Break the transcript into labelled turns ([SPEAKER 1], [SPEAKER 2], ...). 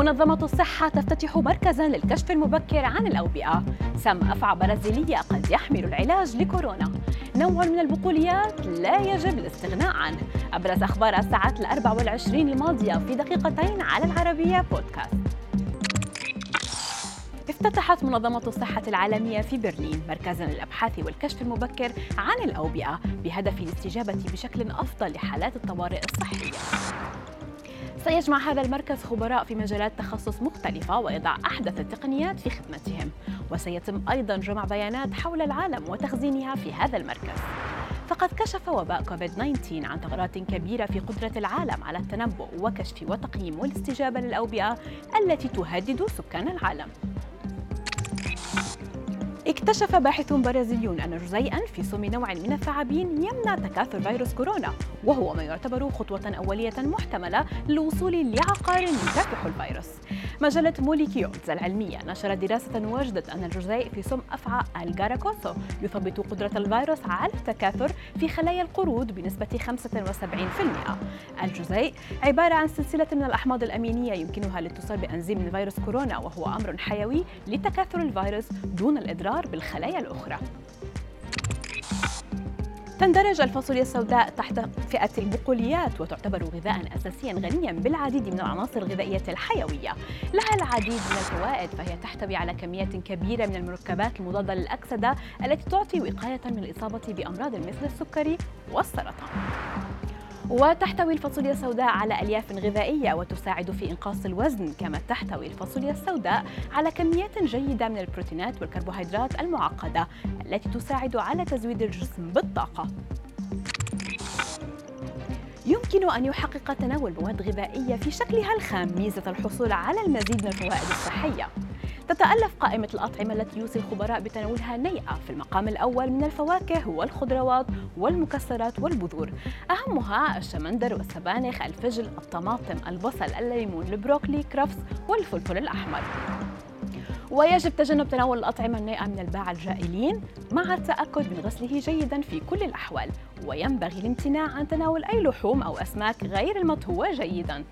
[SPEAKER 1] منظمة الصحة تفتتح مركزا للكشف المبكر عن الأوبئة. سم أفعى برازيلية قد يحمل العلاج لكورونا. نوع من البقوليات لا يجب الاستغناء عنه. أبرز أخبار الساعات الأربع والعشرين الماضية في دقيقتين على العربية بودكاست. افتتحت منظمة الصحة العالمية في برلين مركزا للأبحاث والكشف المبكر عن الأوبئة بهدف الاستجابة بشكل أفضل لحالات الطوارئ الصحية. سيجمع هذا المركز خبراء في مجالات تخصص مختلفة ويضع أحدث التقنيات في خدمتهم. وسيتم أيضا جمع بيانات حول العالم وتخزينها في هذا المركز. فقد كشف وباء كوفيد 19 عن ثغرات كبيرة في قدرة العالم على التنبؤ وكشف وتقييم والاستجابة للأوبئة التي تهدد سكان العالم. اكتشف باحثون برازيليون أن جزيئا في سم نوع من الثعابين يمنع تكاثر فيروس كورونا وهو ما يعتبر خطوة أولية محتملة للوصول لعقار يكافح الفيروس. مجلة موليكيولز العلمية نشرت دراسة وجدت أن الجزيء في سم أفعى الجاراكوسو يثبط قدرة الفيروس على التكاثر في خلايا القرود بنسبة 75% الجزيء عبارة عن سلسلة من الأحماض الأمينية يمكنها الاتصال بأنزيم فيروس كورونا وهو أمر حيوي لتكاثر الفيروس دون الإضرار بالخلايا الأخرى. تندرج الفاصوليا السوداء تحت فئة البقوليات وتعتبر غذاء أساسيا غنيا بالعديد من العناصر الغذائية الحيوية. لها العديد من الفوائد فهي تحتوي على كميات كبيرة من المركبات المضادة للأكسدة التي تعطي وقاية من الإصابة بأمراض مثل السكري والسرطان. وتحتوي الفاصوليا السوداء على ألياف غذائية وتساعد في إنقاص الوزن كما تحتوي الفاصوليا السوداء على كميات جيدة من البروتينات والكربوهيدرات المعقدة التي تساعد على تزويد الجسم بالطاقة. يمكن أن يحقق تناول مواد غذائية في شكلها الخام ميزة الحصول على المزيد من الفوائد الصحية. تتألف قائمة الأطعمة التي يوصي الخبراء بتناولها نيئة في المقام الأول من الفواكه والخضروات والمكسرات والبذور. أهمها الشمندر والسبانخ الفجل الطماطم البصل الليمون البروكلي كرفس والفلفل الأحمر. ويجب تجنب تناول الأطعمة النيئة من الباعة الجائلين مع التأكد من غسله جيدا في كل الأحوال. وينبغي الامتناع عن تناول أي لحوم أو أسماك غير المطهوة جيدا.